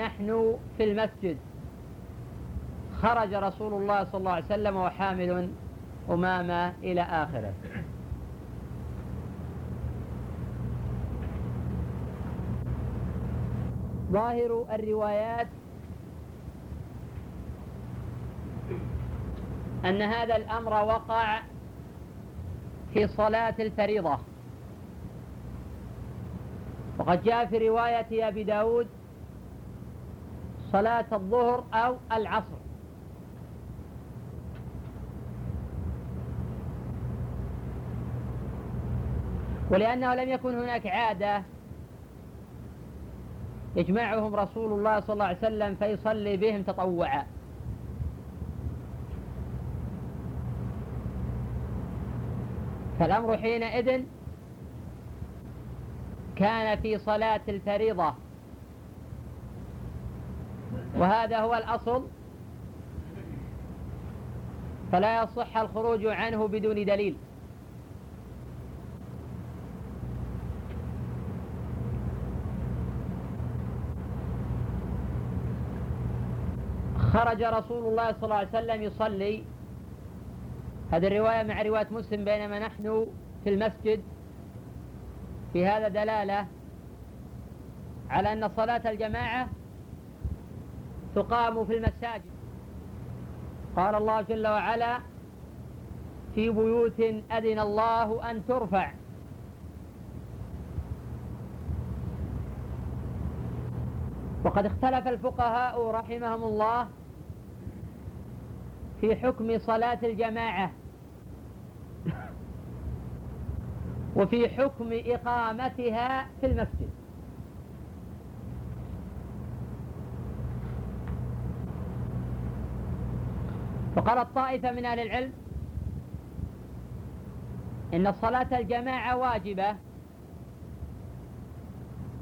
نحن في المسجد. خرج رسول الله صلى الله عليه وسلم وحامل أمامة إلى آخره. ظاهر الروايات أن هذا الأمر وقع في صلاة الفريضة. وقد جاء في رواية أبي داود صلاة الظهر أو العصر. ولأنه لم يكن هناك عادة يجمعهم رسول الله صلى الله عليه وسلم فيصلي بهم تطوعا. فالأمر حينئذ كان في صلاة الفريضة. وهذا هو الأصل. فلا يصح الخروج عنه بدون دليل. خرج رسول الله صلى الله عليه وسلم يصلي. هذه الرواية مع رواية مسلم بينما نحن في المسجد. في هذا دلالة على أن صلاة الجماعة تقام في المساجد. قال الله جل وعلا في بيوت أذن الله أن ترفع. وقد اختلف الفقهاء رحمهم الله في حكم صلاة الجماعة وفي حكم إقامتها في المسجد. فقالت طائفة من أهل العلم إن صلاة الجماعة واجبة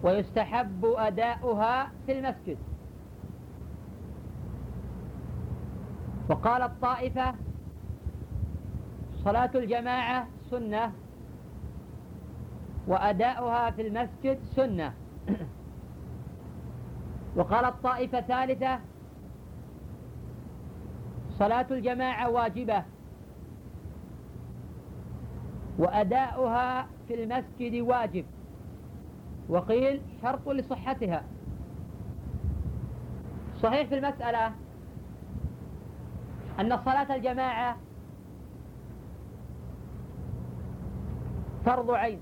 ويستحب أداؤها في المسجد. وقالت طائفة صلاة الجماعة سنة وأداؤها في المسجد سنة. وقالت طائفة ثالثة صلاة الجماعة واجبة. وأداؤها في المسجد واجب. وقيل شرط لصحتها. صحيح في المسألة أن صلاة الجماعة فرض عين.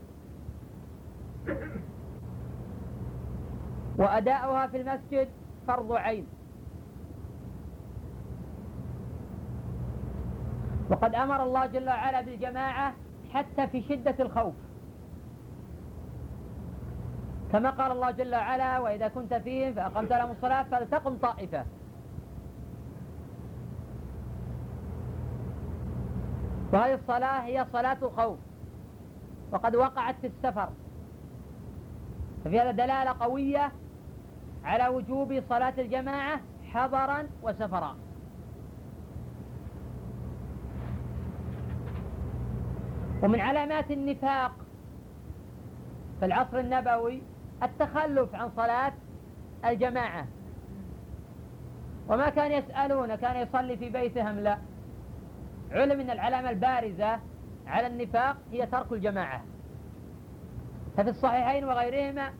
وأداؤها في المسجد فرض عين. وقد أمر الله جل وعلا بالجماعة حتى في شدة الخوف. كما قال الله جل وعلا وإذا كنت فيهم فأقمت لهم الصلاة فلتقم طائفة. وهذه الصلاة هي صلاة الخوف. وقد وقعت في السفر. ففي هذا دلالة قوية على وجوب صلاة الجماعة حضرا وسفرا. ومن علامات النفاق. في العصر النبوي التخلف عن صلاة الجماعة. وما كان يسألون كان يصلي في بيته أم لا. علم أن العلامة البارزة على النفاق هي ترك الجماعة. ففي الصحيحين وغيرهما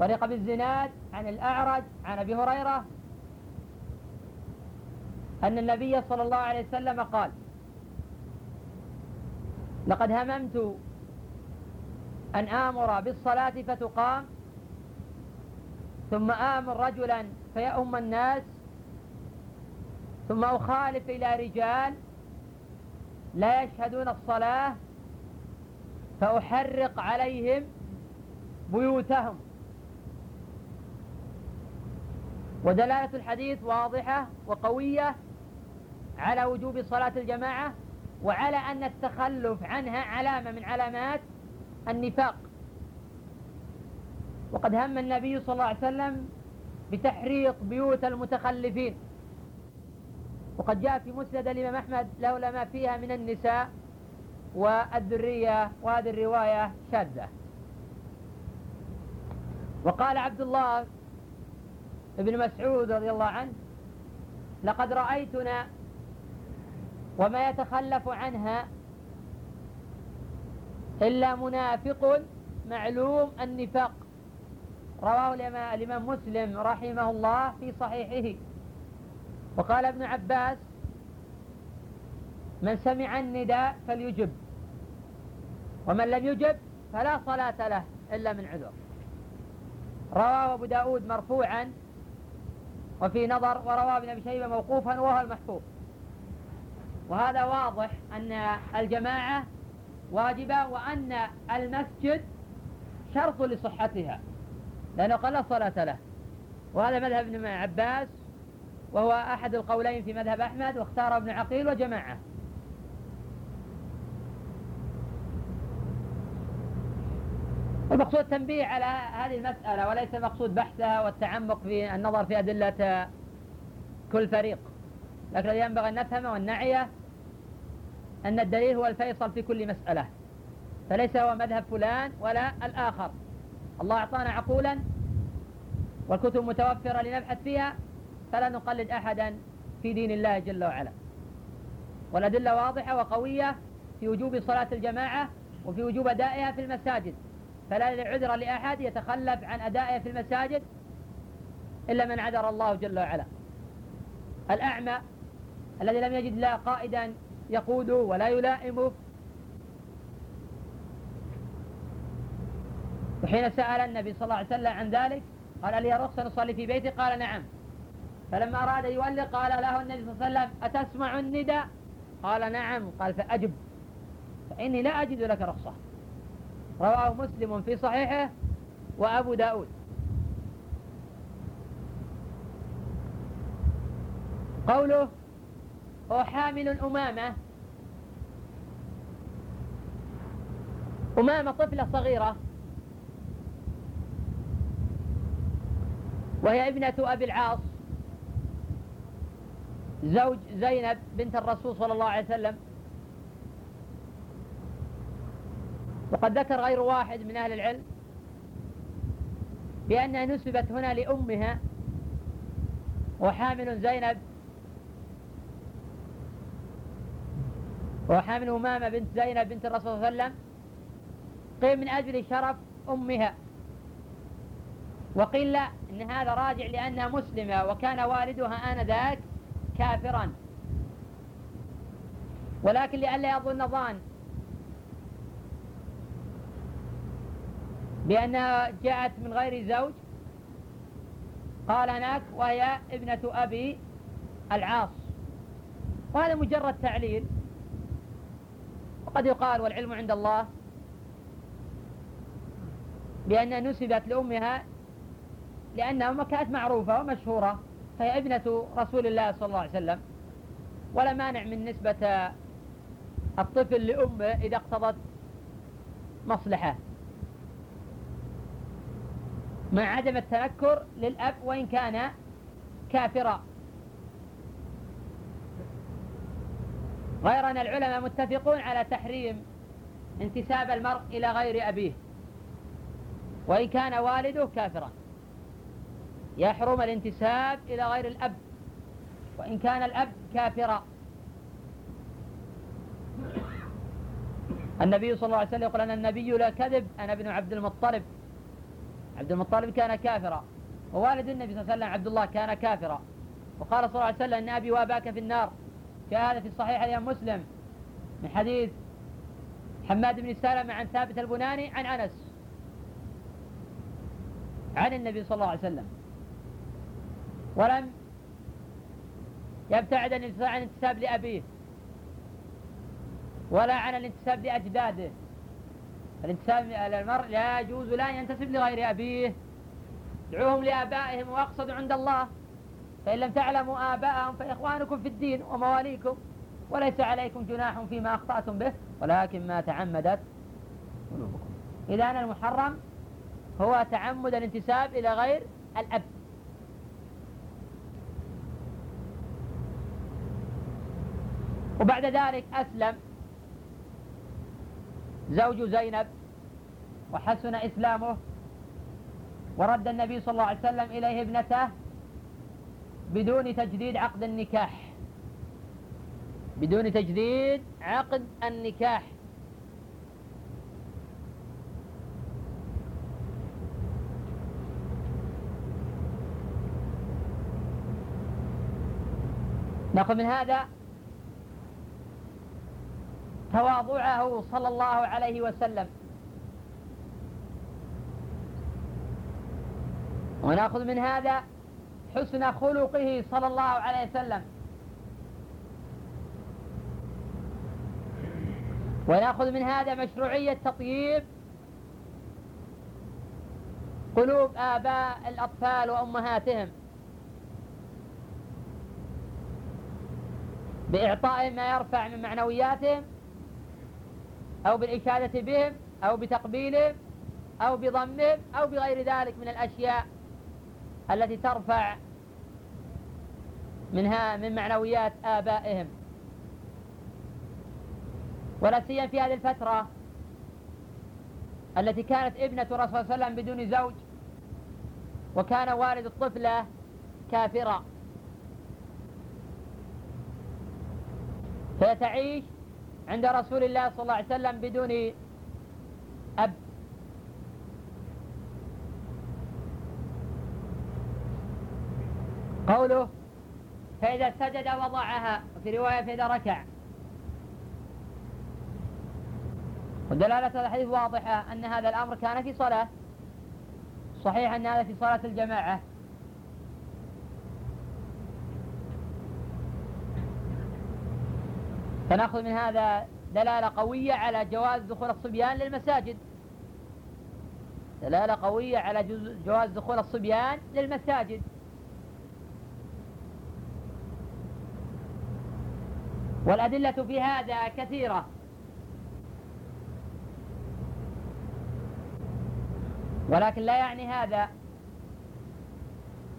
طريق بالزناد عن الأعرج عن أبي هريرة أن النبي صلى الله عليه وسلم قال لقد هممت أن آمر بالصلاة فتقام ثم آمر رجلا فيأم الناس ثم أخالف إلى رجال لا يشهدون الصلاة فأحرق عليهم بيوتهم. ودلالة الحديث واضحة وقوية على وجوب صلاة الجماعة. وعلى أن التخلف عنها علامة من علامات النفاق. وقد هم النبي صلى الله عليه وسلم بتحريق بيوت المتخلفين. وقد جاء في مسند الإمام أحمد لولا ما فيها من النساء والذرية وهذه الرواية شاذة. وقال عبد الله ابن مسعود رضي الله عنه لقد رأيتنا وما يتخلف عنها إلا منافق معلوم النفاق. رواه الإمام مسلم رحمه الله في صحيحه. وقال ابن عباس من سمع النداء فليجب ومن لم يجب فلا صلاة له إلا من عذر. رواه أبو داود مرفوعا وفي نظر ورواه ابن أبي شيبة موقوفا وهو المحفوظ. وهذا واضح أن الجماعة واجبة وأن المسجد شرط لصحتها لأنه قال لا صلاة له. وهذا مذهب ابن عباس وهو أحد القولين في مذهب أحمد واختار ابن عقيل وجماعة. المقصود التنبيه على هذه المسألة وليس المقصود بحثها والتعمق في النظر في أدلة كل فريق. لكن ينبغي أن نفهمه والنعيه أن الدليل هو الفيصل في كل مسألة. فليس هو مذهب فلان ولا الآخر. الله أعطانا عقولا والكتب متوفرة لنبحث فيها فلا نقلد أحدا في دين الله جل وعلا. والأدلة واضحة وقوية في وجوب صلاة الجماعة وفي وجوب أدائها في المساجد. فلا عذر لأحد يتخلف عن أدائها في المساجد إلا من عذر الله جل وعلا. الأعمى الذي لم يجد لا قائدا يقوده ولا يلائمه وحين سأل النبي صلى الله عليه وسلم عن ذلك قال لي رخصة نصلي في بيتي؟ قال نعم. فلما أراد يولي قال له النبي صلى الله عليه وسلم أتسمع النداء؟ قال نعم. قال فأجب. فإني لا أجد لك رخصة. رواه مسلم في صحيحه وأبو داود. قوله هو حامل أمامة. أمامة طفلة صغيرة. وهي ابنة أبي العاص. زوج زينب بنت الرسول صلى الله عليه وسلم. وقد ذكر غير واحد من أهل العلم بأنها نسبت هنا لأمها. وحامل زينب وحامل أمامة بنت زينب بنت الرسول صلى الله عليه وسلم. قيل من أجل شرف أمها. وقيل لا إن هذا راجع لأنها مسلمة وكان والدها آنذاك كافرا. ولكن لئلا يظن ظان. بأنها جاءت من غير زوج قال هناك وهي ابنة أبي العاص. وهذا مجرد تعليل. وقد يقال والعلم عند الله بأنها نسبت لأمها لأنها أمها كانت معروفة ومشهورة فهي ابنة رسول الله صلى الله عليه وسلم. ولا مانع من نسبة الطفل لأمه إذا اقتضت مصلحة. مع عدم التنكر للأب وإن كان كافرا. غير أن العلماء متفقون على تحريم انتساب المرء إلى غير أبيه. وإن كان والده كافرا. يحرم الانتساب إلى غير الأب. وإن كان الأب كافرا. النبي صلى الله عليه وسلم يقول أن النبي لا كذب أنا ابن عبد المطلب. عبد المطلب كان كافرا. ووالد النبي صلى الله عليه وسلم عبد الله كان كافرا. وقال صلى الله عليه وسلم أن أبي وأباك في النار. جاء هذا في الصحيح الإمام مسلم من حديث حماد بن سلمة عن ثابت البناني عن أنس عن النبي صلى الله عليه وسلم. ولم يبتعد عن الانتساب لأبيه ولا عن الانتساب لأجداده. الانتساب للمرء لا يجوز لا ينتسب لغير أبيه. ادعوهم لآبائهم وأقصد عند الله. فإن لم تعلموا آباءهم فإخوانكم في الدين ومواليكم وليس عليكم جناح فيما أخطأتم به ولكن ما تعمدت قلوبكم. إذا المحرم هو تعمد الانتساب إلى غير الأب. وبعد ذلك أسلم زوج زينب وحسن إسلامه ورد النبي صلى الله عليه وسلم إليه ابنته بدون تجديد عقد النكاح. بدون تجديد عقد النكاح. نأخذ من هذا تواضعه صلى الله عليه وسلم. ونأخذ من هذا حسن خلقه صلى الله عليه وسلم. ونأخذ من هذا مشروعية تطييب قلوب آباء الأطفال وأمهاتهم. بإعطائهم ما يرفع من معنوياتهم أو بالإشادة بهم أو بتقبيلهم أو بضمهم أو بغير ذلك من الأشياء. التي ترفع منها من معنويات آبائهم. ولا سيما في هذه الفترة التي كانت ابنة رسول الله صلى الله عليه وسلم بدون زوج وكان والد الطفلة كافرا. فيتعيش عند رسول الله صلى الله عليه وسلم بدون قوله فإذا سجد وضعها وفي رواية فإذا ركع. ودلالة الحديث واضحة أن هذا الأمر كان في صلاة. صحيح أن هذا في صلاة الجماعة. فنأخذ من هذا دلالة قوية على جواز دخول الصبيان للمساجد. دلالة قوية على جواز دخول الصبيان للمساجد. والأدلة في هذا كثيرة. ولكن لا يعني هذا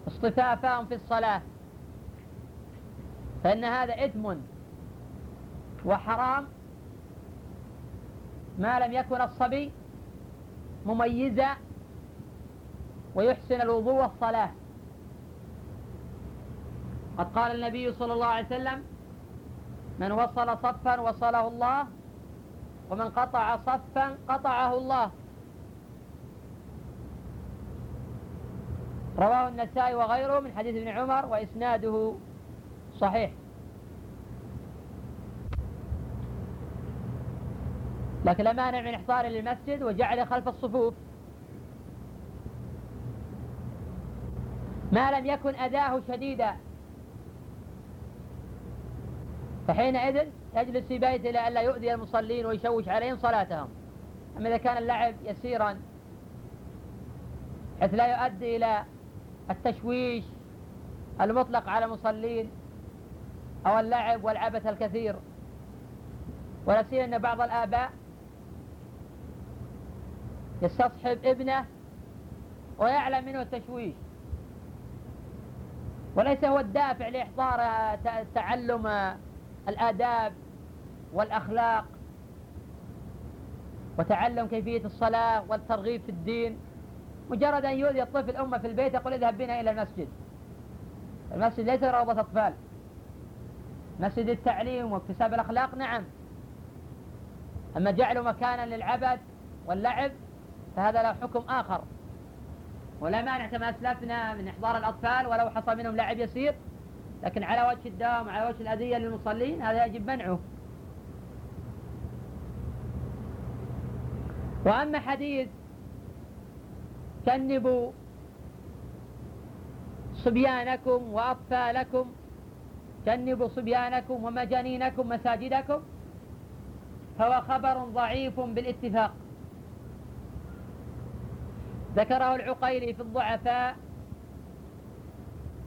اصطفافهم في الصلاة. فإن هذا إثم وحرام ما لم يكن الصبي مميزا ويحسن الوضوء والصلاة. قد قال النبي صلى الله عليه وسلم من وصل صفا وصله الله ومن قطع صفا قطعه الله. رواه النسائي وغيره من حديث ابن عمر وإسناده صحيح. لكن لا مانع من إحضاره للمسجد وجعله خلف الصفوف. ما لم يكن أذاه شديدا. فحينئذ يجلس في بيته لئلا يؤذي المصلين ويشوش عليهم صلاتهم. أما إذا كان اللعب يسيرا حيث لا يؤدي إلى التشويش المطلق على المصلين أو اللعب والعبث الكثير. ولا سيما أن بعض الآباء يستصحب ابنه ويعلم منه التشويش. وليس هو الدافع لإحضار تعلم الآداب والأخلاق وتعلم كيفية الصلاة والترغيب في الدين. مجرد أن يؤذي الطفل أمه في البيت يقول اذهب بنا إلى المسجد. المسجد ليس روضة أطفال. مسجد التعليم واكتساب الأخلاق نعم. أما جعله مكانا للعبث واللعب فهذا له حكم آخر. ولا مانع كما أسلفنا من إحضار الأطفال ولو حصل منهم لعب يسير. لكن على وجه الدوام على وجه الأذية للمصلين هذا يجب منعه. وأما حديث جنبوا صبيانكم وأطفالكم جنبوا صبيانكم ومجانينكم مساجدكم فهو خبر ضعيف بالاتفاق. ذكره العقيلي في الضعفاء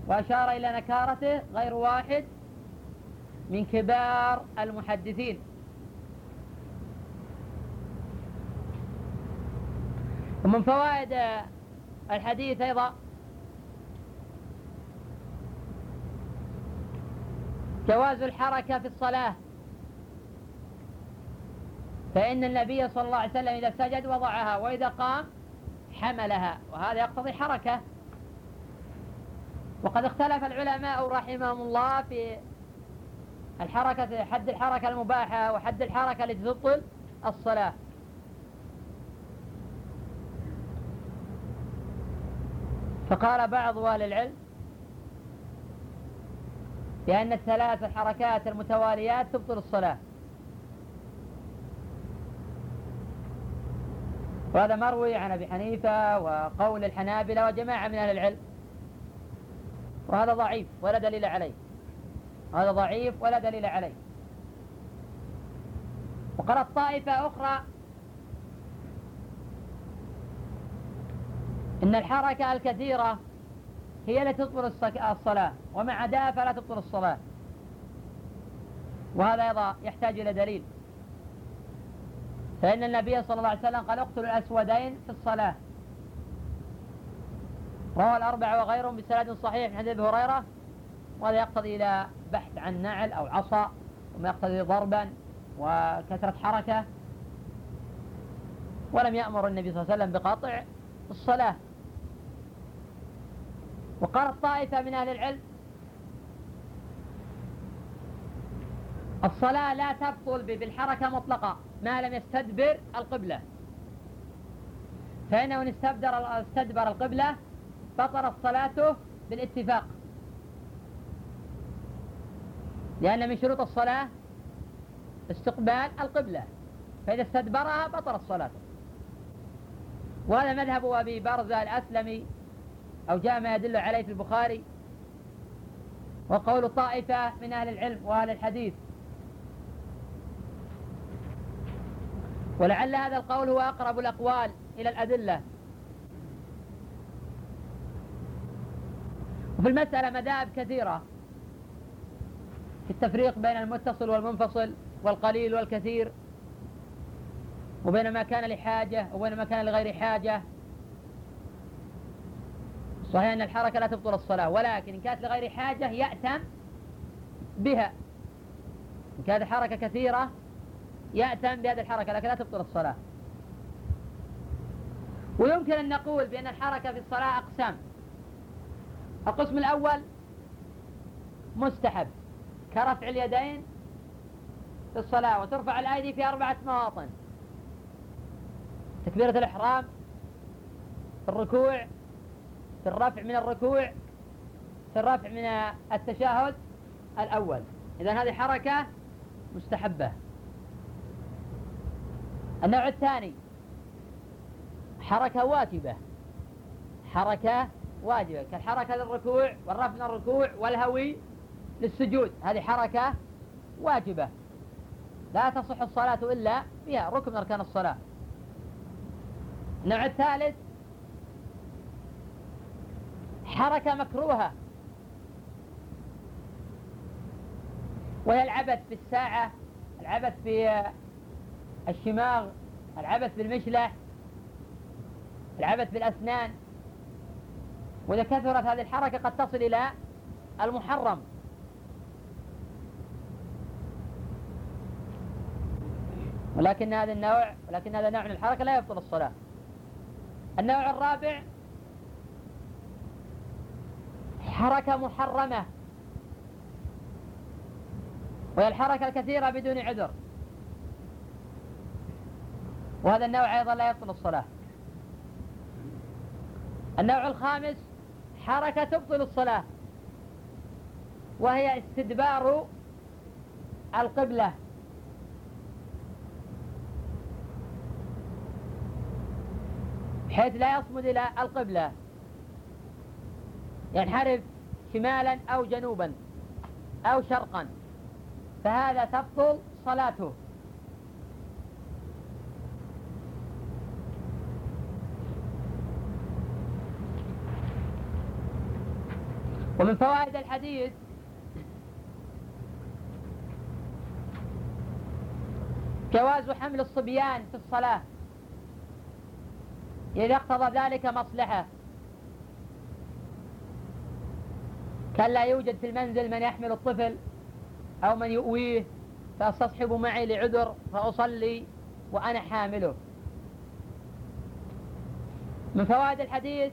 وأشار إلى نكارته غير واحد من كبار المحدثين. ومن فوائد الحديث أيضا جواز الحركة في الصلاة. فإن النبي صلى الله عليه وسلم إذا سجد وضعها وإذا قام حملها وهذا يقتضي حركة. وقد اختلف العلماء رحمهم الله في الحركة حد الحركة المباحة وحد الحركة التي تبطل الصلاة. فقال بعض أهل العلم بأن الثلاث الحركات المتواليات تبطل الصلاة. وهذا مروي عن أبي حنيفة وقول الحنابلة وجماعة من أهل العلم. وهذا ضعيف ولا دليل عليه. هذا ضعيف ولا دليل عليه. وقالت طائفة أخرى إن الحركة الكثيرة هي التي تبطل الصلاة ومع عداها فلا تبطل الصلاة. وهذا أيضا يحتاج إلى دليل. فإن النبي صلى الله عليه وسلم قال اقتلوا الأسودين في الصلاة. روى الأربعة وغيرهم بسند صحيح من حديث هريرة وهذا يقتضي إلى بحث عن نعل أو عصا وما يقتضي ضربا وكثرة حركة. ولم يأمر النبي صلى الله عليه وسلم بقطع الصلاة. وقالت طائفة من أهل العلم الصلاة لا تبطل بالحركة مطلقة ما لم يستدبر القبلة. فإنه إن استدبر القبلة بطلت صلاته بالاتفاق. لأن من شروط الصلاة استقبال القبلة. فإذا استدبرها بطلت صلاته. وهذا مذهب أبي برزة الأسلمي أو جاء ما يدل عليه في البخاري. وقول طائفة من أهل العلم وأهل الحديث. ولعل هذا القول هو أقرب الأقوال إلى الأدلة. وفي المسألة مذاهب كثيرة في التفريق بين المتصل والمنفصل والقليل والكثير وبين ما كان لحاجة وبين ما كان لغير حاجة. صحيح أن الحركة لا تبطل الصلاة ولكن إن كانت لغير حاجة يأتم بها. إن كانت حركة كثيرة يأتم بهذه الحركة لكن لا تبطل الصلاة. ويمكن أن نقول بأن الحركة في الصلاة أقسام. القسم الأول مستحب كرفع اليدين في الصلاة وترفع الأيدي في أربعة مواطن. تكبيرة الإحرام في الركوع في الرفع من الركوع في الرفع من التشهد الأول. إذا هذه حركة مستحبة. النوع الثاني حركة واجبة حركة واجبة. كالحركة للركوع والرفع من الركوع والهوي للسجود. هذه حركة واجبة. لا تصح الصلاة إلا بها ركن من أركان الصلاة. النوع الثالث حركة مكروهة. وهي العبث بالساعة العبث في الشماغ العبث بالمشلح العبث بالأسنان وإذا كثرت هذه الحركة قد تصل إلى المحرم. ولكن هذا النوع ولكن هذا نوع من الحركة لا يبطل الصلاة. النوع الرابع حركة محرمة. وهي الحركة الكثيرة بدون عذر. وهذا النوع أيضا لا يبطل الصلاة. النوع الخامس حركة تبطل الصلاة. وهي استدبار القبلة. بحيث لا يصمد إلى القبلة. ينحرف شمالا أو جنوبا أو شرقا. فهذا تبطل صلاته. ومن فوائد الحديث جواز حمل الصبيان في الصلاة إذا اقتضى ذلك مصلحة. كان لا يوجد في المنزل من يحمل الطفل أو من يؤويه فأستصحب معي لعذر فأصلي وأنا حامله. من فوائد الحديث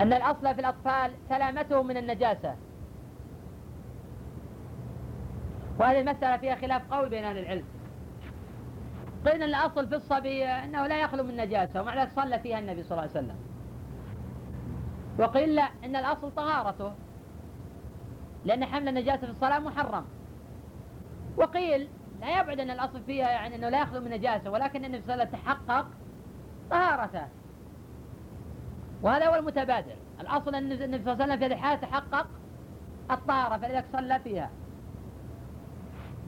أن الأصل في الأطفال سلامتهم من النجاسة. وهذه المسألة فيها خلاف قوي بين أهل العلم. قيل أن الأصل في الصبي أنه لا يخلو من نجاسة ومع ذلك صلى فيها النبي صلى الله عليه وسلم. وقيل لا أن الأصل طهارته. لأن حمل النجاسة في الصلاة محرم. وقيل لا يبعد أن الأصل فيها يعني أنه لا يخلو من نجاسة ولكن النبي صلى الله عليه وسلم تحقق طهارته. وهذا هو المتبادر الأصل أن النبي صلى الله عليه وسلم في هذه الحالة تحقق الطهارة فلذلك صلى فيها.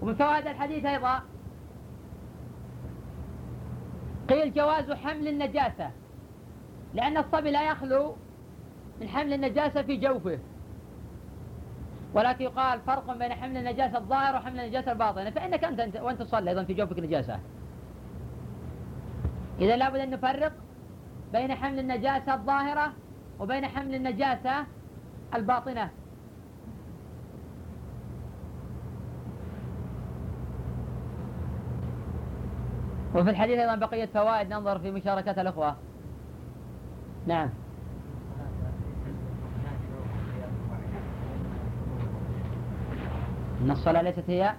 ومن فوائد الحديث أيضا قيل جواز حمل النجاسة لأن الصبي لا يخلو من حمل النجاسة في جوفه. ولكن يقال فرق بين حمل النجاسة الظاهر وحمل النجاسة الباطنة فإنك أنت وأنت تصلي أيضا في جوفك نجاسة. إذا لابد أن نفرق بين حمل النجاسة الظاهرة وبين حمل النجاسة الباطنة. وفي الحديث أيضا بقية فوائد ننظر في مشاركة الأخوة. نعم. أن الصلاة ليست هي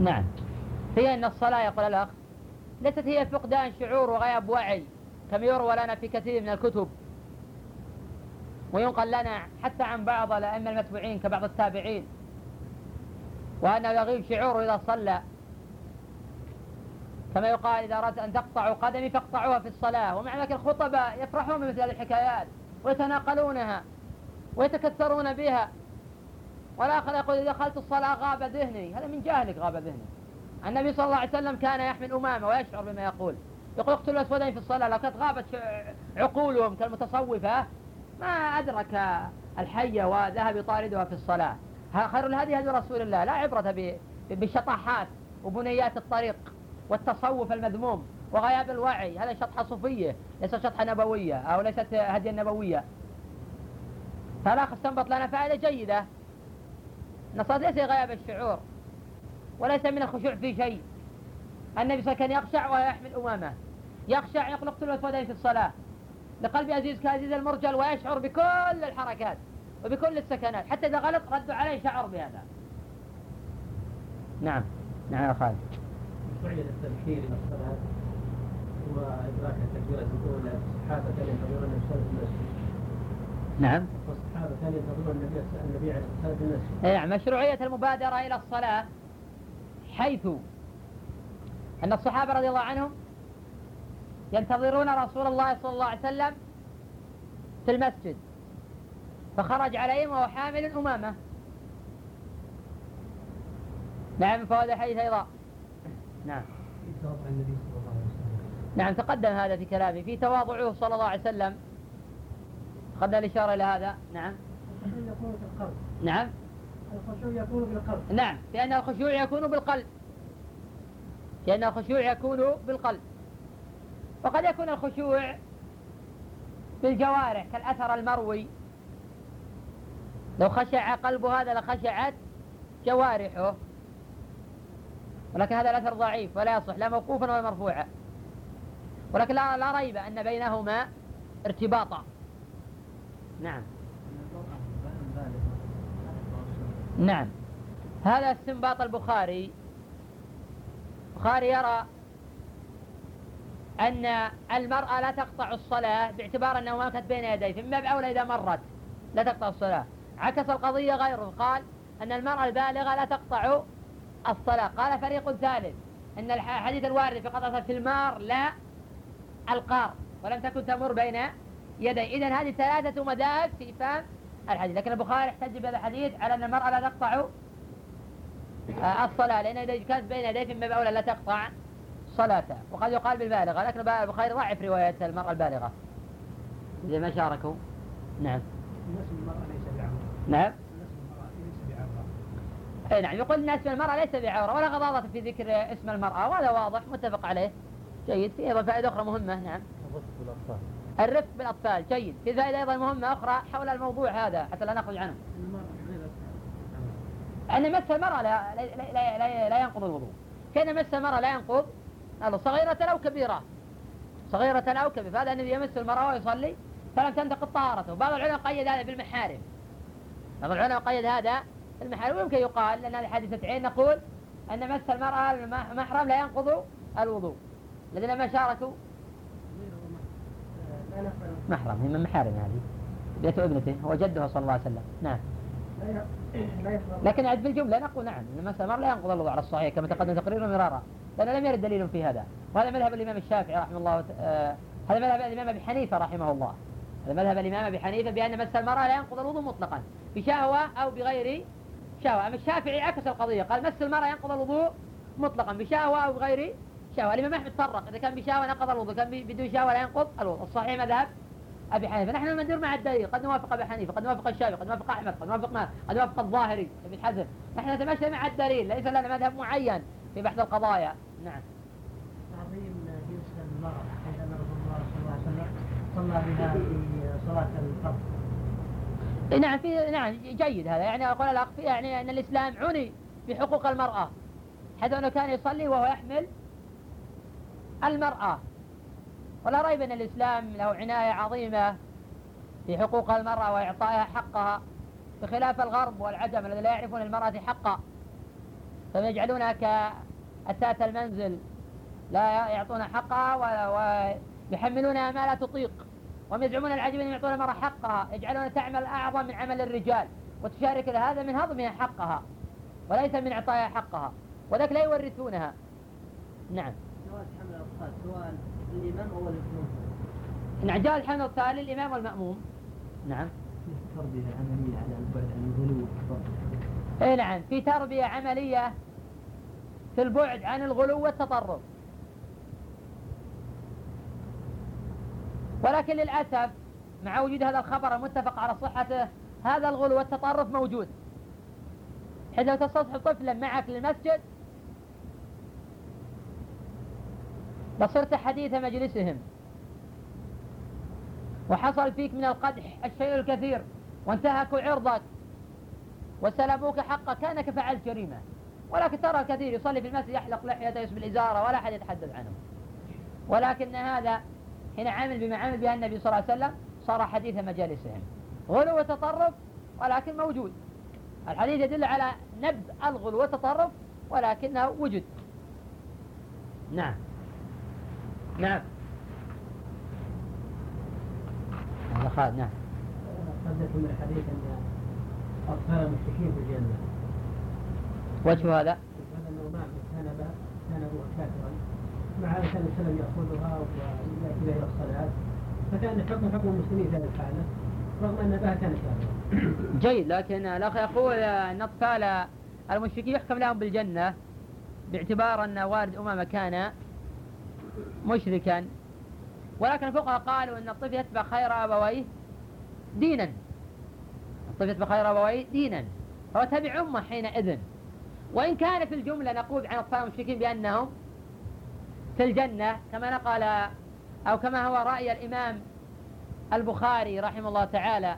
نعم. هي أن الصلاة يقول الأخ ليست هي فقدان شعور وغياب وعي كما يروى لنا في كثير من الكتب. وينقل لنا حتى عن بعض الأئمة المتبوعين كبعض التابعين وأنه يغيب شعوره إذا صلى. كما يقال إذا أردت أن تقطعوا قدمي فاقطعوها في الصلاة. ومع ذلك الخطباء يفرحون بمثل هذه الحكايات ويتناقلونها ويتكثرون بها. والآخر يقول إذا دخلت الصلاة غاب ذهني. هذا من جاهلك غاب ذهني النبي صلى الله عليه وسلم كان يحمل أمامة ويشعر بما يقول. يقول اقتلوا الأسودين في الصلاة. لو كانت غابت عقولهم كالمتصوفة ما أدرك الحية وذهب يطاردها في الصلاة. خير الهدي هدي رسول الله. لا عبرة بالشطاحات وبنيات الطريق والتصوف المذموم وغياب الوعي. هذا شطحة صوفية ليست شطحة نبوية أو ليست هدية نبوية. فالأخ استنبط لنا فائدة جيدة. أن الصلاة ليس غياب الشعور وليس من الخشوع في شيء. النبي صلى الله عليه وسلم كان يخشع ويحمل أمامه يخشع يقول اقتلوا الأسودين في الصلاة. لقلب عزيز كعزيز المرجل ويشعر بكل الحركات وبكل السكنات حتى إذا غلط ردوا عليه شعر بهذا. نعم. نعم يا خالد. فعل التبكير إلى الصلاة وادراك التكبيرة الأولى الصحابه كانوا ينتظرون النبي صلى الله عليه وسلم نعم والصحابه كانوا ينتظرون النبي النبي عليه الصلاه والسلام نعم مشروعية المبادرة إلى الصلاة حيث أن الصحابة رضي الله عنهم ينتظرون رسول الله صلى الله عليه وسلم في المسجد فخرج عليهم وهو حامل أمامة. نعم من فوائد الحديث أيضا. نعم. نعم تقدم هذا في كلامي في تواضعه صلى الله عليه وسلم. قد الإشارة إلى هذا؟ نعم. يكون في القلب. نعم. الخشوع يكون بالقلب نعم. لأن الخشوع يكون بالقلب. لأن الخشوع يكون بالقلب. وقد يكون الخشوع بالجوارح كالأثر المروي. لو خشع قلب هذا لخشعت جوارحه. ولكن هذا الأثر ضعيف ولا يصح لا موقوفا ولا مرفوعا. ولكن لا, لا ريب أن بينهما ارتباطا. نعم. نعم. هذا استنباط البخاري. البخاري يرى أن المرأة لا تقطع الصلاة باعتبار أنه ما كانت بين يديه فمن باب أولى إذا مرت لا تقطع الصلاة. عكس القضية غيره قال أن المرأة البالغة لا تقطع الصلاة. قال فريق ثالث أن الحديث الوارد في قطعة في المار لا القار ولم تكن تمر بين يدي إذا هذه ثلاثة مذاهب في فهم الحديث. لكن البخاري احتج بهذا الحديث على أن المرأة لا تقطع الصلاة لأن إذا كانت بين يديه باب أولى لا تقطع صلاته. وقد يقال بالبالغة لكن البخاري ضعف رواية المرأة البالغة. إذا ما شاركوا؟ نعم. نعم. اي نعم. يقول ان اسم المرأة ليس بعورة ولا غضاضة في ذكر اسم المرأة وهذا واضح متفق عليه. جيد. في أيضا فائدة أخرى مهمة. نعم. الرفق بالأطفال جيد. في فائدة أيضا مهمة أخرى حول الموضوع هذا حتى لا نخرج عنه. أن مس المرأة لا, لا, لا, لا, لا ينقض الوضوء. كان مس المرأة لا ينقض صغيرة أو كبيرة. صغيرة أو كبيرة. فهذا الذي يمس المرأة ويصلي فلم تنتقض طهارته. بعض العلماء قيد هذا بالمحارم. بعض العلماء قيد هذا المحارم ويمكن يقال لأن هذه حادثة عين نقول أن مس المرأة المحرم لا ينقض الوضوء. الذين ما شاركوا محرم هي من محارم هذه. بيت ابنته هو جدها صلى الله عليه وسلم. نعم. لكن عد بالجملة نقول نعم أن مس المرأة لا ينقض الوضوء على الصحيح كما تقدم تقريره مرارا. لأن لم يرد دليل في هذا. وهذا مذهب الإمام الشافعي رحمه الله آه هذا مذهب الإمام أبي حنيفة رحمه الله. هذا مذهب الإمام أبي حنيفة بأن مس المرأة لا ينقض الوضوء مطلقا بشهوة أو بغير شهوة. أما الشافعي عكس القضية قال مس المرأة ينقض الوضوء مطلقا بشهوة أو بغير شهوة الإمام أحمد فرق إذا كان بشهوة نقض الوضوء كان بدون شهوة لا ينقض الوضوء. الصحيح مذهب أبي حنيفة. نحن ندور مع الدليل. قد نوافق أبي حنيفة قد نوافق الشافعي قد نوافق أحمد قد نوافق ما قد نوافق الظاهري ابن حزم. نحن نتمشى مع الدليل. ليس لنا مذهب معين في بحث القضايا. نعم. تعظيم جنس المرأة عندما رسول الله صلى الله عليه وسلم. صلى بها في صلاة الفرض. نعم في نعم جيد هذا. يعني أقول الاخ يعني أن الإسلام عني بحقوق المرأة. حيث أنه كان يصلي وهو يحمل المرأة. ولا ريب أن الإسلام له عناية عظيمة في حقوق المرأة وإعطائها حقها بخلاف الغرب والعجم الذين لا يعرفون المرأة حقا. فيجعلونها كأتات المنزل لا يعطون حقها ويحملونها ما لا تطيق. وهم يزعمون العجب أن يعطون المرأة حقها يجعلونها تعمل أعظم من عمل الرجال. وتشارك هذا من هضمها حقها وليس من إعطائها حقها وذلك لا يورثونها. نعم. حمل الأطفال سواء الإمام أو نعم جواز حمل الأطفال للإمام والمأموم. نعم. تربية عملية على البعد عن الغلو إي نعم في تربية عملية في البعد عن الغلو والتطرف. ولكن للأسف مع وجود هذا الخبر المتفق على صحته هذا الغلو والتطرف موجود. حيث لو تستصحب طفلا معك للمسجد لصرت حديث مجلسهم. وحصل فيك من القدح الشيء الكثير وانتهكوا عرضك. وسلبوك حقك كانك فعلت جريمة. ولكن ترى كثير يصلي في المسجد يحلق لحيته يسبل الإزارة ولا أحد يتحدث عنه. ولكن هذا حين عمل بما عمل به النبي صلى الله عليه وسلم صار حديث مجالسهم. غلو وتطرف ولكن موجود. الحديث يدل على نبذ الغلو والتطرف ولكنه وجد. نعم. نعم هذا خالد نعم قدت من الحديث أن أطفال المشركين في الجنة وجه هذا؟ هذا انه ما كان كان هو كافرا مع أن النبي صلى الله عليه وسلم يأخذها ويأتي بها إلى الصلاة فكان حكم حكم المسلمين في هذه الحالة رغم أن أباها كان كافرا. جيد لكن الأخ يقول أن أطفال المشركين يحكم لهم بالجنة باعتبار أن والد امامه كان مشركا. ولكن الفقهاء قالوا إن الطفل يتبع خير أبويه دينا. الطفل يتبع خير أبويه دينا. فهو تبع أمه حينئذ. وإن كان في الجملة نقول عن أطفال المشركين بأنهم في الجنة كما نقل أو كما هو رأي الإمام البخاري رحمه الله تعالى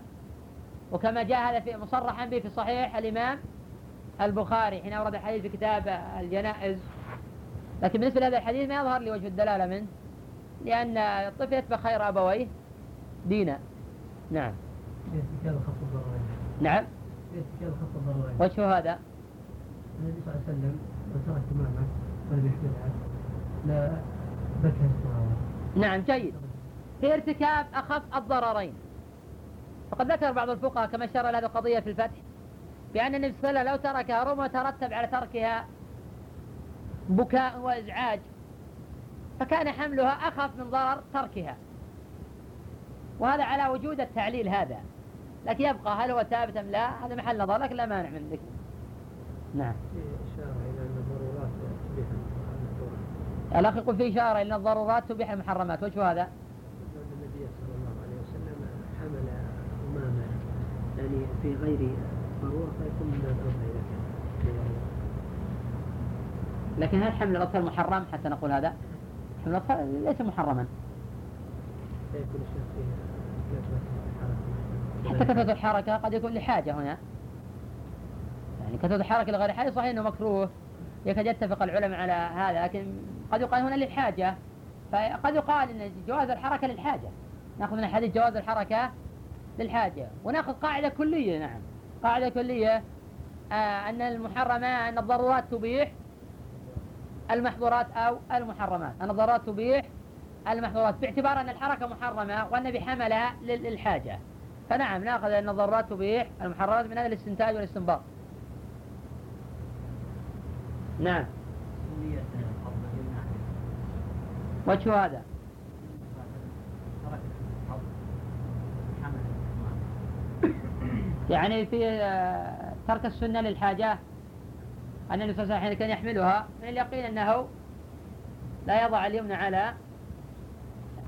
وكما جاء هذا في مصرحا به في صحيح الإمام البخاري حين أورد الحديث في كتاب الجنائز. لكن بالنسبة لهذا الحديث ما يظهر لي وجه الدلالة منه لأن الطفل يتبع خير أبويه دينا. نعم. نعم. وجه هذا. النبي صلى الله عليه وسلم من ترك تماما ولم يحملها لا بكى نعم جيد. في ارتكاب أخف الضررين. فقد ذكر بعض الفقهاء كما اشار إلى هذه القضية في الفتح بأن النبي صلى الله عليه وسلم لو تركها ربما ترتب على تركها بكاء وإزعاج فكان حملها أخف من ضرر تركها. وهذا على وجود التعليل هذا. لكن يبقى هل هو ثابت أم لا؟ هذا محل نظر لكن لا مانع من ذكر نعم. الأخ يقول في إشارة إن الضرورات تبيح المحرمات. وجه هذا؟ النبي صلى الله عليه وسلم حمل أمامة يعني في غير ضرورة فيكون من الأولى إذا كان لكن هل حمل الأطفال محرم حتى نقول هذا؟ حمل الأطفال ليس محرما. حتى كثرة الحركة قد يكون لحاجة هنا. يعني كثرة الحركة لغير حاجة صحيح أنه مكروه. يكاد يتفق العلماء على هذا لكن قد يقال هنا للحاجة. فقد يقال أن جواز الحركة للحاجة. نأخذ من الحديث جواز الحركة للحاجة. ونأخذ قاعدة كلية نعم. قاعدة كلية آه أن المحرمات أن الضرورات تبيح. المحظورات أو المحرمات. أن الضرورات تبيح المحظورات باعتبار أن الحركة محرمة والنبي حملها للحاجة. فنعم ناخذ أن الضرورات تبيح المحرمات من هذا الاستنتاج والاستنباط. نعم. وجه هذا. يعني في آه، ترك السنة للحاجة؟ أن النبي صلى الله عليه وسلم كان يحملها من اليقين أنه لا يضع اليمنى على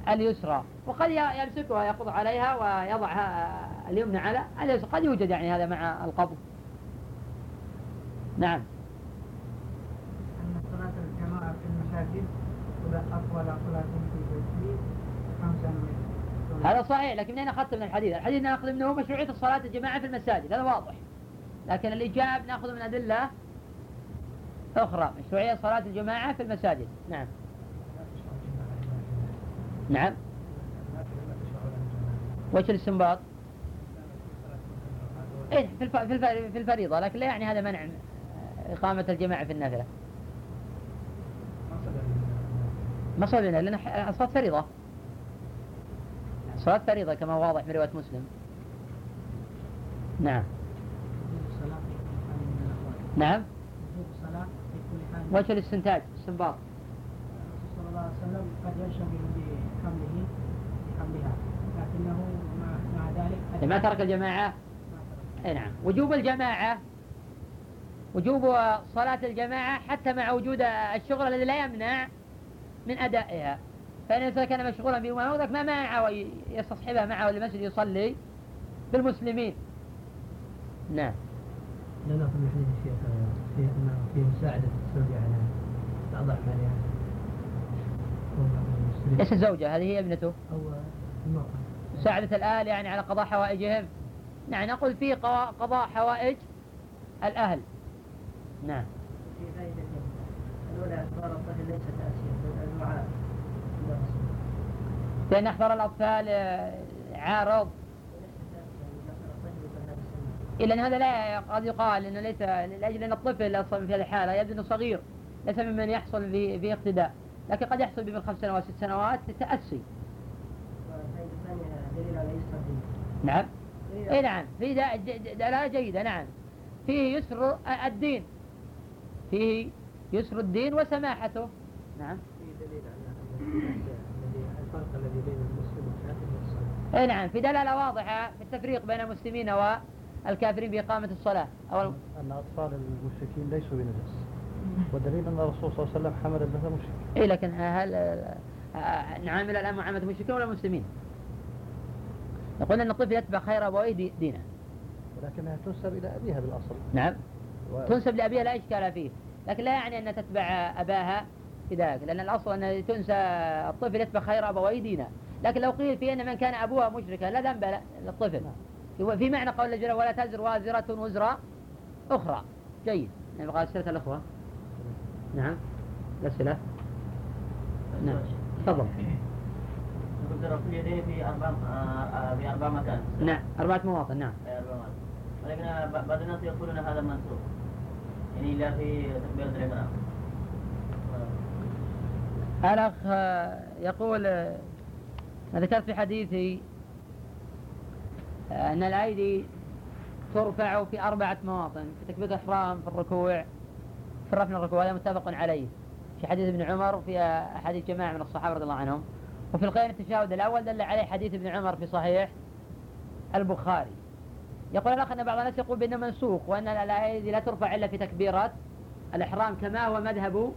اليسرى وقد يمسكها يقض عليها ويضعها اليمنى على اليسرى. قد يوجد يعني هذا مع القبض نعم. أن صلاة الجماعة في المساجد أطول صلاة في بيته خمسة هذا صحيح لكن من أين أخذت من الحديث؟ الحديث نأخذ منه مشروعية الصلاة الجماعة في المساجد هذا واضح. لكن الإجاب نأخذ من أدلة أخرى مشروعية صلاة الجماعة في المساجد. نعم. نعم. وش الاستنباط؟ إيه في في الفريضة لكن لا يعني هذا منع إقامة الجماعة في النافلة. ما صلينا لأن الصلاة فريضة. صلاة فريضة كما واضح من رواية مسلم. نعم. نعم. وجه الاستنتاج استنباط. صلى الله عليه وسلم قد ينشغل بحمله بحملها. لكنه مع ذلك ما ترك الجماعة؟ أي نعم. وجوب الجماعة وجوب صلاة الجماعة حتى مع وجود الشغل الذي لا يمنع من أدائها. فإن الإنسان كان مشغولا بأمور ذاك ما معه يستصحبها معه للمسجد يصلي بالمسلمين. نعم. لا نأخذ من حديث الشيخ في في مساعدة الزوجة على بعض أعمالها إيش الزوجة؟ هذه هي ابنته؟ أو المرأة مساعدة الأهل يعني على قضاء حوائجهم. نعم نقول في قضاء حوائج الأهل. نعم. في فائدة الأولى أخبار الطفل ليست آسيا الدعاء لأن أخبار الأطفال آه، عارض. إلا أن هذا لا قد يقال أنه ليس لأجل أن الطفل أصلا في هذه الحالة يبدو أنه صغير ليس ممن يحصل في في اقتداء. لكن قد يحصل بمن خمس سنوات ست سنوات تأسي نعم. اي نعم. في دلالة جيدة نعم. فيه يسر الدين. فيه يسر الدين وسماحته. نعم. في دليل على الفرق الذي بين المسلم والكافر اي نعم. في دلالة واضحة في التفريق بين المسلمين والكافرين بإقامة الصلاة. أو أن أطفال المشركين ليسوا بنجس والدليل أن الرسول صلى الله عليه وسلم حمل ابنته مشرك اي لكن هل نعامل الآن معاملة المشركين ولا المسلمين؟ يقول أن الطفل يتبع خير أبويه دينه. ولكنها تنسب إلى أبيها بالأصل. نعم. و... تنسب لأبيها لا إشكال فيه. لكن لا يعني أن تتبع أباها في ذلك لأن الأصل أن تنسى الطفل يتبع خير أبويه دينه. لكن لو قيل في أن من كان أبوها مشركا لا ذنب للطفل. في معنى قول الله ولا تزر وازرة وزر أخرى. جيد. يعني قال سيرة الأخوة. نعم. الأسئلة. نعم. تفضل. رفع اليدين في أربع في أربع مكان نعم. أربعة مواطن. نعم. في مواطن ولكن بعض الناس يقولون هذا منسوخ يعني لا في تكبيرة الإحرام الأخ يقول ذكرت في حديثي أن الأيدي ترفع في أربعة مواطن في تكبيرة الإحرام في الركوع في الرفع الركوع هذا متفق عليه. في حديث ابن عمر وفي أحاديث جماعة من الصحابة رضي الله عنهم. وفي القيام التشهد الأول دل عليه حديث ابن عمر في صحيح البخاري. يقول الأخ أن بعض الناس يقول بأنه منسوخ وأن الأيدي لا ترفع إلا في تكبيرات. الإحرام كما هو مذهب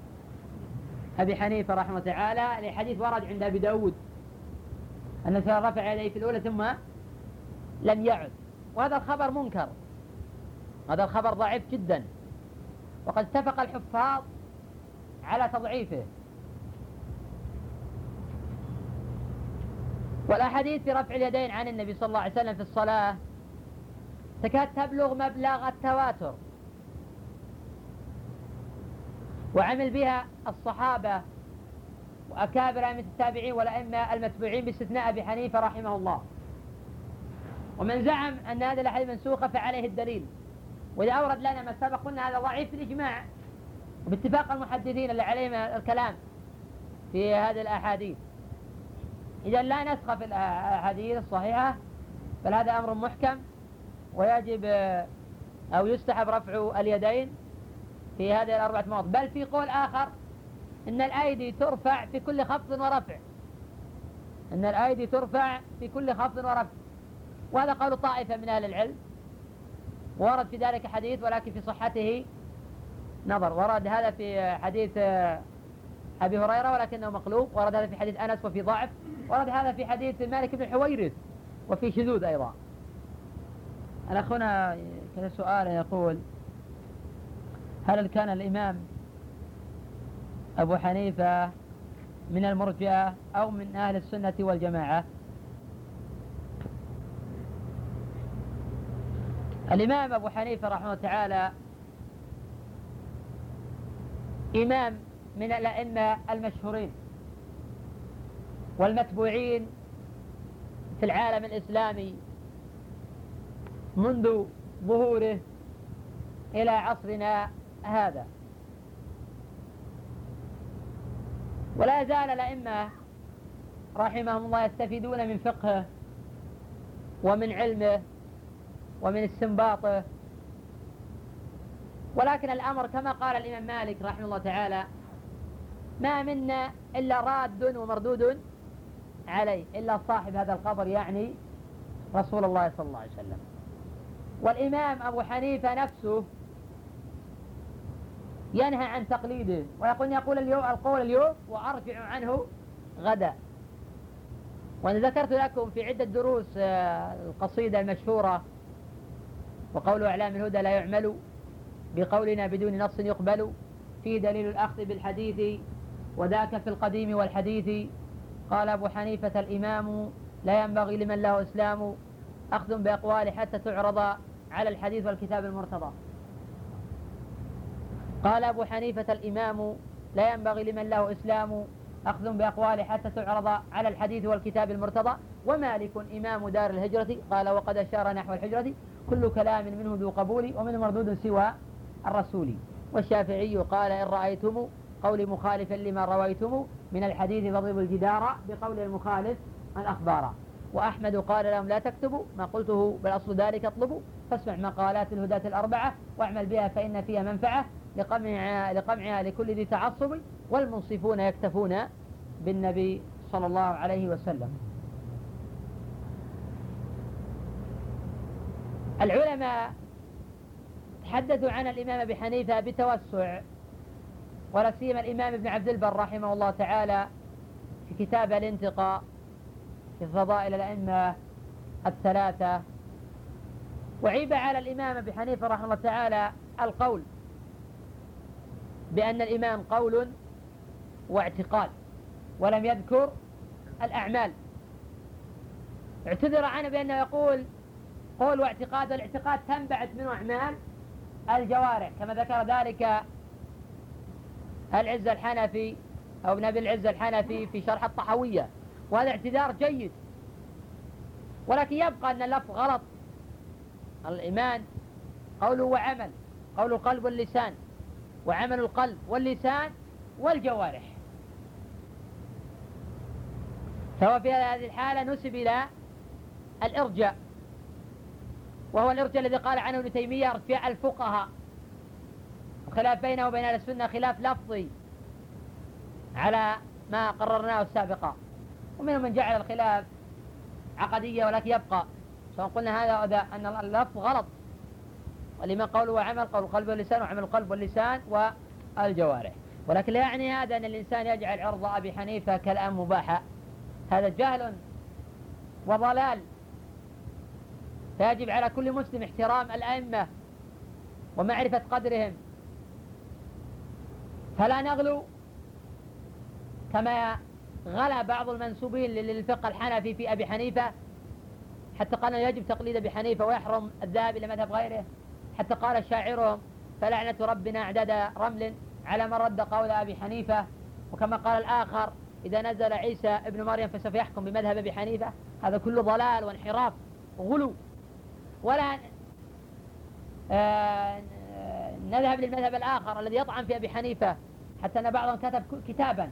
أبي حنيفة رحمه الله تعالى لحديث ورد عند أبي داود. أن رفع يديه في الأولى ثم لم يعد. وهذا الخبر منكر. هذا الخبر ضعيف جدا. وقد اتفق الحفاظ على تضعيفه. والأحاديث في رفع اليدين عن النبي صلى الله عليه وسلم في الصلاة تكاد تبلغ مبلغ التواتر. وعمل بها الصحابة وأكابر أئمة التابعين والأئمة المتبوعين باستثناء أبي حنيفة رحمه الله. ومن زعم أن هذه الأحاديث منسوخة فعليه الدليل. وإذا أورد لنا ما سبق قلنا هذا ضعيف في الإجماع وباتفاق المحدثين اللي عليهم الكلام في هذه الأحاديث. إذا لا نسخ في الأحاديث الصحيحة بل هذا أمر محكم ويجب أو يستحب رفع اليدين في هذه الأربعة مواضع. بل في قول آخر إن الأيدي ترفع في كل خفض ورفع. إن الأيدي ترفع في كل خفض ورفع. وهذا قول طائفة من أهل العلم. ورد في ذلك حديث ولكن في صحته نظر. ورد هذا في حديث أبي هريرة ولكنه مقلوب. ورد هذا في حديث أنس وفي ضعف. ورد هذا في حديث مالك بن حويرث وفي شذوذ أيضا. الأخ هنا كذا سؤال يقول هل كان الإمام أبو حنيفة من المرجئة أو من أهل السنة والجماعة؟ الإمام أبو حنيفة رحمه الله تعالى إمام من الأئمة المشهورين والمتبوعين في العالم الإسلامي منذ ظهوره إلى عصرنا هذا. ولا زال الأئمة رحمهم الله يستفيدون من فقهه ومن علمه ومن استنباطه ولكن الأمر كما قال الإمام مالك رحمه الله تعالى ما منا إلا راد ومردود عليه إلا صاحب هذا القبر يعني رسول الله صلى الله عليه وسلم. والإمام أبو حنيفة نفسه ينهى عن تقليده ويقول يقول اليوم القول اليوم وأرجع عنه غدا. وأنا ذكرت لكم في عدة دروس آه، القصيدة المشهورة وقول أعلام الهدى لا يعمل بقولنا بدون نص يقبل فيه دليل الأخذ بالحديث وذاك في القديم والحديث. قال أبو حنيفة الإمام لا ينبغي لمن له إسلام أخذ بأقواله حتى تعرض على الحديث والكتاب المرتضى. قال أبو حنيفة الإمام لا ينبغي لمن له إسلام أخذ بأقواله حتى تعرض على الحديث والكتاب المرتضى. ومالك إمام دار الهجرة قال وقد أشار نحو الحجرة كل كلام منه ذو قبول ومنه مردود سوى الرسول. والشافعي قال إن رأيتم قولي مخالفا لما رويتم من الحديث فاضربوا الجدار بقول المخالف الأخبار. وأحمد قال لهم لا تكتبوا ما قلته بل أصل ذلك اطلبوا فاسمع مقالات الهداة الأربعة واعمل بها فإن فيها منفعة لقمعها, لقمعها لكل ذي تعصب والمنصفون يكتفون بالنبي صلى الله عليه وسلم. العلماء تحدثوا عن الإمام أبي حنيفة بتوسع ولا سيما الإمام ابن عبد البر رحمه الله تعالى في كتاب الانتقاء في فضائل الأئمة الثلاثة. وعيب على الإمام أبي حنيفة رحمه الله تعالى القول بأن الإمام قول واعتقاد ولم يذكر الأعمال. اعتذر عنه بأنه يقول قول واعتقاد الاعتقاد تنبعث منه أعمال الجوارح. كما ذكر ذلك العز الحنفي أو ابن أبي العز الحنفي في شرح الطحوية. وهذا اعتذار جيد. ولكن يبقى أن اللفظ غلط. الإيمان قول وعمل قول القلب واللسان. وعمل القلب واللسان والجوارح. فهو في هذه الحالة نسب إلى الإرجاء. وهو الإرجاء الذي قال عنه ابن تيمية ارتفاع الفقهاء. الخلاف بينه وبين أهل السنة خلاف لفظي على ما قررناه سابقا ومنهم من جعل الخلاف عقدية ولكن يبقى. سواء قلنا هذا وذا أن اللفظ غلط. والإيمان قول وعمل قول القلب واللسان وعمل القلب واللسان والجوارح. ولكن لا يعني هذا أن الإنسان يجعل عرض أبي حنيفة كالآن مباحا هذا جهل وضلال. فيجب على كل مسلم احترام الأئمة ومعرفة قدرهم. فلا نغلو كما غلا بعض المنسوبين للفقه الحنفي في أبي حنيفة حتى قال يجب تقليد أبي حنيفة ويحرم الذهاب إلى مذهب غيره. حتى قال شاعرهم فلعنة ربنا أعداد رمل على من رد قول أبي حنيفة. وكما قال الآخر إذا نزل عيسى ابن مريم فسوف يحكم بمذهب أبي حنيفة. هذا كله ضلال وانحراف وغلو. ولا آه، نذهب للمذهب الآخر الذي يطعن في أبي حنيفة حتى أن بعضهم كتب كتابا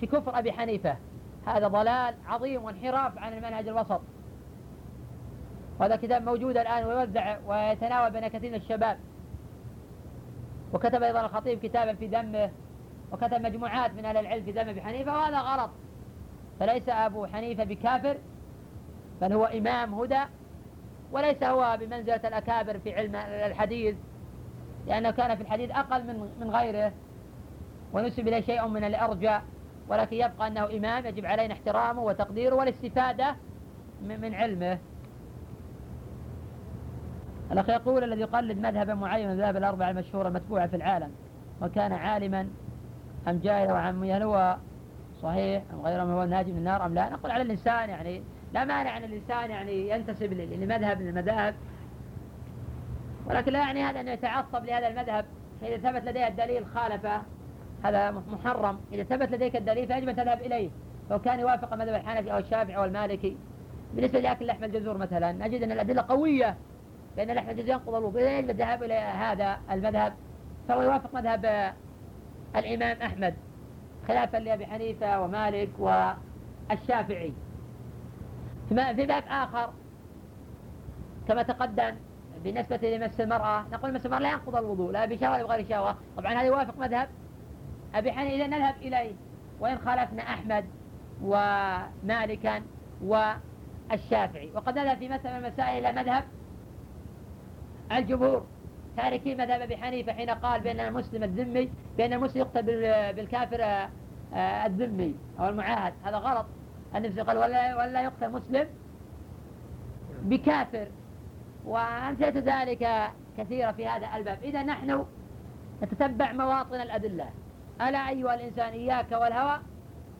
في كفر أبي حنيفة. هذا ضلال عظيم وانحراف عن المنهج الوسط. وهذا كتاب موجود الآن ويوزع ويتناول بين كثير من الشباب. وكتب أيضا الخطيب كتابا في ذمه وكتب مجموعات من أهل العلم في ذم أبي حنيفة وهذا غلط. فليس أبو حنيفة بكافر بل هو إمام هدى وليس هو بمنزلة الأكابر في علم الحديث لأنه كان في الحديث أقل من من غيره ونسب إليه شيء من الأرجاء ولكن يبقى أنه إمام يجب علينا احترامه وتقديره والاستفادة من علمه. الأخ يقول الذي يقلد مذهبا معين من المذاهب الأربعة المشهورة المتبوعة في العالم وكان عالما أم جاهلا وعم هل هو صحيح أم غيره هو ناجي من النار أم لا نقول على الإنسان يعني لا مانع أن الإنسان يعني ينتسب لمذهب من المذاهب ولكن لا يعني هذا أنه يتعصب لهذا المذهب. فإذا ثبت لديه الدليل خالفه هذا محرم. إذا ثبت لديك الدليل فيجب أن تذهب إليه. لو كان يوافق مذهب الحنفي أو الشافعي أو المالكي. بالنسبة لأكل لحم الجزور مثلا نجد أن الأدلة قوية بأن لحم الجزور ينقض الوضوء. إذا يجب الذهاب إلى هذا المذهب فهو يوافق مذهب الإمام أحمد خلافا لأبي حنيفة ومالك والشافعي. في باب آخر. كما تقدم بالنسبة لمس المرأة نقول مس المرأة لا ينقض الوضوء لا بشهوة ولا بغير شهوة طبعا هذا يوافق مذهب أبي حنيفة. إذا نذهب إليه وإن خالفنا أحمد ومالكا والشافعي. وقد نذهب في مثل المسائل إلى مذهب الجمهور. تاركي مذهب أبي حنيفة حين قال بأن المسلم الذمي بأن المسلم يقتل بالكافر آه، الذمي أو المعاهد. هذا غلط. النبي قال ولا ولا يقتل مسلم بكافر. وامثله ذلك كثيرة في هذا الباب. إذا نحن نتتبع مواطن الأدلة. ألا أيها الإنسان إياك والهوى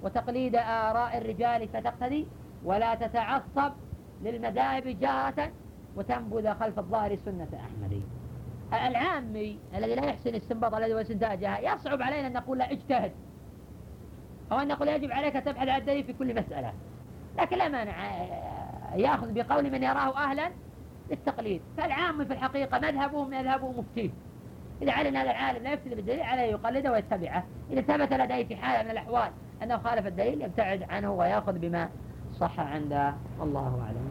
وتقليد آراء الرجال فتقتدي ولا تتعصب للمذاهب جارة وتنبذ خلف الظاهر سنة أحمد. العامي الذي لا يحسن استنباط الذي هو استنتاجها يصعب علينا أن نقول لا اجتهد. أو أن نقول يجب عليك تبحث عن الدليل في كل مسألة. لكن لا مانع يأخذ بقول من يراه أهلا للتقليد. فالعام في الحقيقة مذهبه مذهبه مفتيه إذا علم هذا العالم لا يفتي بالدليل عليه يقلده ويتبعه. إذا ثبت لديه في حالة من الأحوال أنه خالف الدليل يبتعد عنه ويأخذ بما صح عنده. والله أعلم.